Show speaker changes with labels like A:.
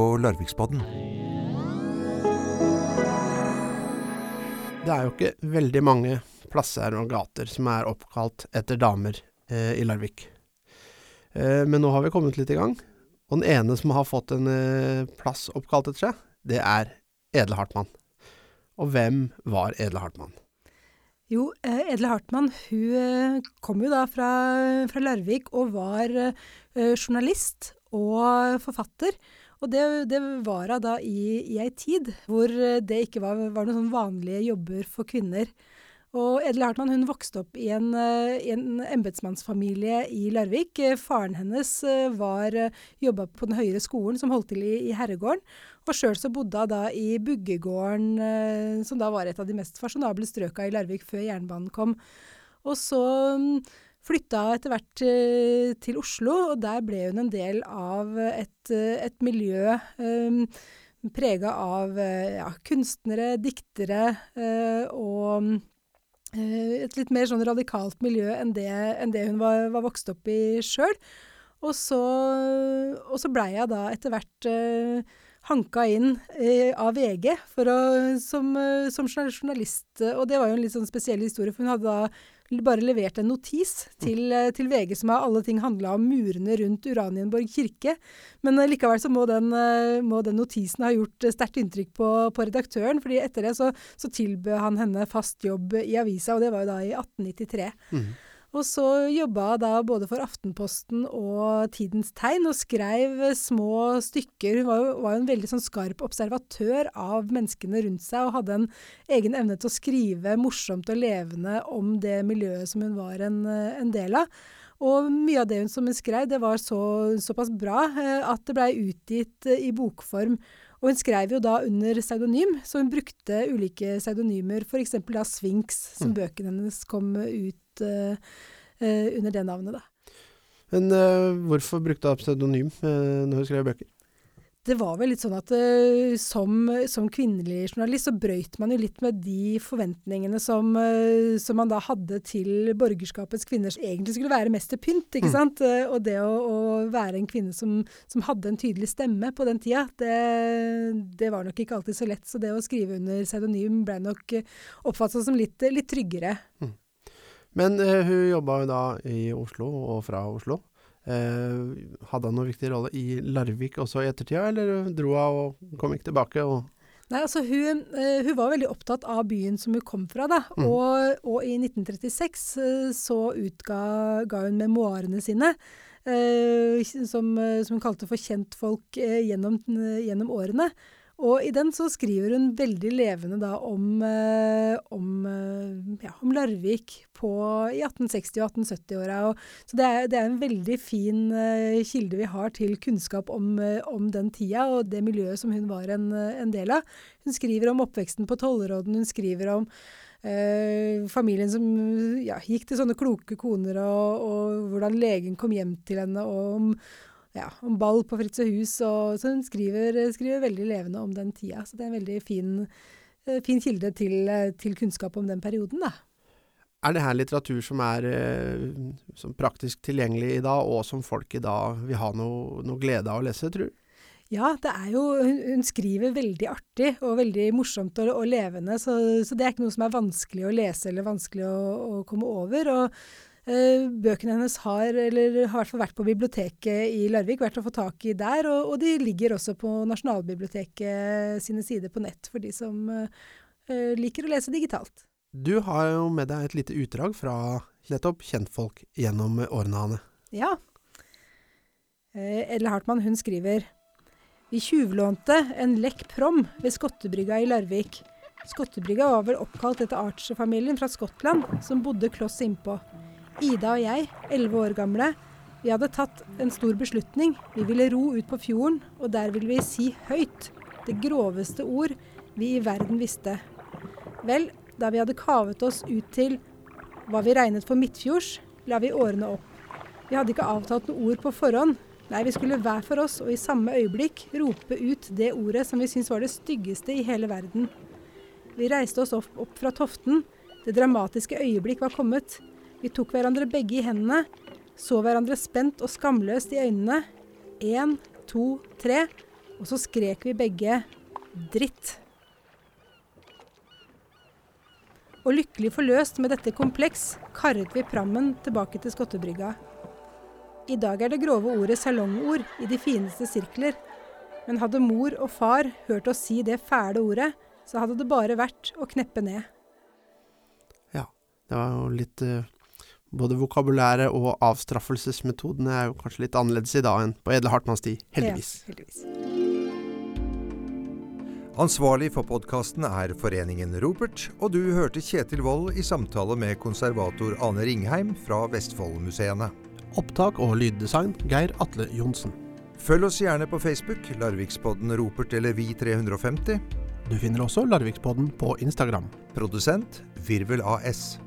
A: på Larviksbodden.
B: Det er jo ikke veldig mange plasser og gater som er oppkalt etter damer eh, i Larvik. Eh, men nå har vi kommet litt i gang, og den ene som har fått en eh, plass oppkalt etter seg, det er Edle Hartmann. Og hvem var Edle Hartmann?
C: Jo, eh, Edle Hartmann hun eh, kom jo da fra, fra Larvik og var eh, journalist og forfatter. Og det, det var hun da i, i ei tid hvor det ikke var, var noen sånn vanlige jobber for kvinner. Og Edel Hartmann hun vokste opp i en, i en embetsmannsfamilie i Larvik. Faren hennes var jobba på den høyere skolen som holdt til i, i herregården. Og sjøl så bodde hun da i Buggegården, som da var et av de mest fasjonable strøka i Larvik før jernbanen kom. Og så flytta etter hvert eh, til Oslo, og der ble hun en del av et, et miljø um, prega av ja, kunstnere, diktere og et litt mer sånn radikalt miljø enn det, enn det hun var, var, vokst opp i sjøl. Og så, og så blei jeg da etter hvert hanka inn eh, av VG å, som, som, journalist. Og det var jo en litt sånn spesiell historie, for hun hadde da bare levert en notis til, eh, til VG som av alle ting handla om murene rundt Uranienborg kirke. Men uh, likevel så må den, uh, må den, notisen ha gjort sterkt inntrykk på, på, redaktøren. fordi etter det så, så tilbød han henne fast jobb i avisa, og det var jo da i 1893. Mm. Og så jobba da både for Aftenposten og Tidens Tegn, og skrev små stykker. Hun var jo, var jo en veldig sånn skarp observatør av menneskene rundt seg, og hadde en egen evne til å skrive morsomt og levende om det miljøet som hun var en, en del av. Og mye av det hun som hun skrev, det var så, såpass bra eh, at det blei utgitt eh, i bokform. Og hun skrev jo da under pseudonym, så hun brukte ulike pseudonymer, f.eks. da Sphinx, som mm. bøkene hennes kom ut uh, uh, under det navnet, da.
B: Men uh, hvorfor brukte hun pseudonym når hun skrev bøker?
C: det var vel litt sånn at uh, som, som, kvinnelig journalist så brøyt man jo litt med de forventningene som, uh, som, man da hadde til borgerskapets kvinner som egentlig skulle være mest til pynt, ikke mm. sant. Uh, og det å, å, være en kvinne som, som, hadde en tydelig stemme på den tida, det, det, var nok ikke alltid så lett. Så det å skrive under pseudonym ble nok oppfattet som litt, litt tryggere. Mm.
B: Men hun jobba jo da i Oslo, og fra Oslo. Eh, hadde hun noen viktig rolle i Larvik også i ettertida, eller dro hun og kom ikke tilbake? og
C: Nei, altså hun, uh, hun, var veldig opptatt av byen som hun kom fra, da. Mm. Og, og, i 1936 uh, eh, så utga ga hun memoarene sine. Uh, som, som, hun kalte for kjentfolk gjennom, gjennom årene. Og i den så skriver hun veldig levende da om, eh, om, eh, ja, om Larvik på, i 1860- og 1870-åra. Så det er, det er, en veldig fin eh, kilde vi har til kunnskap om, om, den tida og det miljøet som hun var en, en del av. Hun skriver om oppveksten på Tollråden, hun skriver om eh, familien som ja, gikk til sånne kloke koner, og, og hvordan legen kom hjem til henne, og om ja, om ball på Fritz Og, så hun skriver, skriver, veldig levende om den tida. Så det er en veldig fin, eh, fin kilde til, til, kunnskap om den perioden, da.
B: Er det her litteratur som er eh, som praktisk tilgjengelig i dag, og som folk i dag vil ha noe, noe glede av å lese, tror du?
C: Ja, det er jo, hun, hun, skriver veldig artig og veldig morsomt og, og levende, så, så, det er ikke noe som er vanskelig å lese eller vanskelig å, å komme over. Og Eh, bøkene hennes har, eller har i hvert fall vært på biblioteket i Larvik, vært å få tak i der. Og, og de ligger også på Nasjonalbiblioteket sine sider på nett, for de som uh, liker å lese digitalt.
B: Du har jo med deg et lite utdrag fra nettopp kjentfolk gjennom årene, Hanne.
C: Ja. Edle Hartmann hun skriver Vi tjuvlånte en lekk prom ved Skottebrygga i Larvik. Skottebrygga var vel oppkalt etter Archer-familien fra Skottland, som bodde kloss innpå. Ida og jeg, elleve år gamle, vi hadde tatt en stor beslutning. Vi ville ro ut på fjorden, og der ville vi si høyt det groveste ord vi i verden visste. Vel, da vi hadde kavet oss ut til hva vi regnet for midtfjords, la vi årene opp. Vi hadde ikke avtalt noe ord på forhånd. Nei, vi skulle hver for oss og i samme øyeblikk rope ut det ordet som vi syntes var det styggeste i hele verden. Vi reiste oss opp, opp fra toften. Det dramatiske øyeblikk var kommet. Vi tok hverandre begge i hendene, så hverandre spent og skamløst i øynene. Én, to, tre. Og så skrek vi begge 'dritt'. Og lykkelig forløst med dette kompleks, karret vi prammen tilbake til Skottebrygga. I dag er det grove ordet salongord i de fineste sirkler. Men hadde mor og far hørt oss si det fæle ordet, så hadde det bare vært å kneppe ned.
B: Ja, det var jo litt uh, Både vokabulæret og avstraffelsesmetodene er jo kanskje litt annerledes i dag enn på Edle Hartmanns tid. Heldigvis.
C: Ja, heldigvis.
A: Ansvarlig for podkasten er Foreningen Ropert, og du hørte Kjetil Wold i samtale med konservator Ane Ringheim fra Vestfoldmuseene.
B: Opptak og lyddesign Geir Atle Johnsen.
A: Følg oss gjerne på Facebook, Larvikspodden Ropert eller Vi350.
B: Du finner også Larvikspodden på Instagram.
A: Produsent Virvel AS.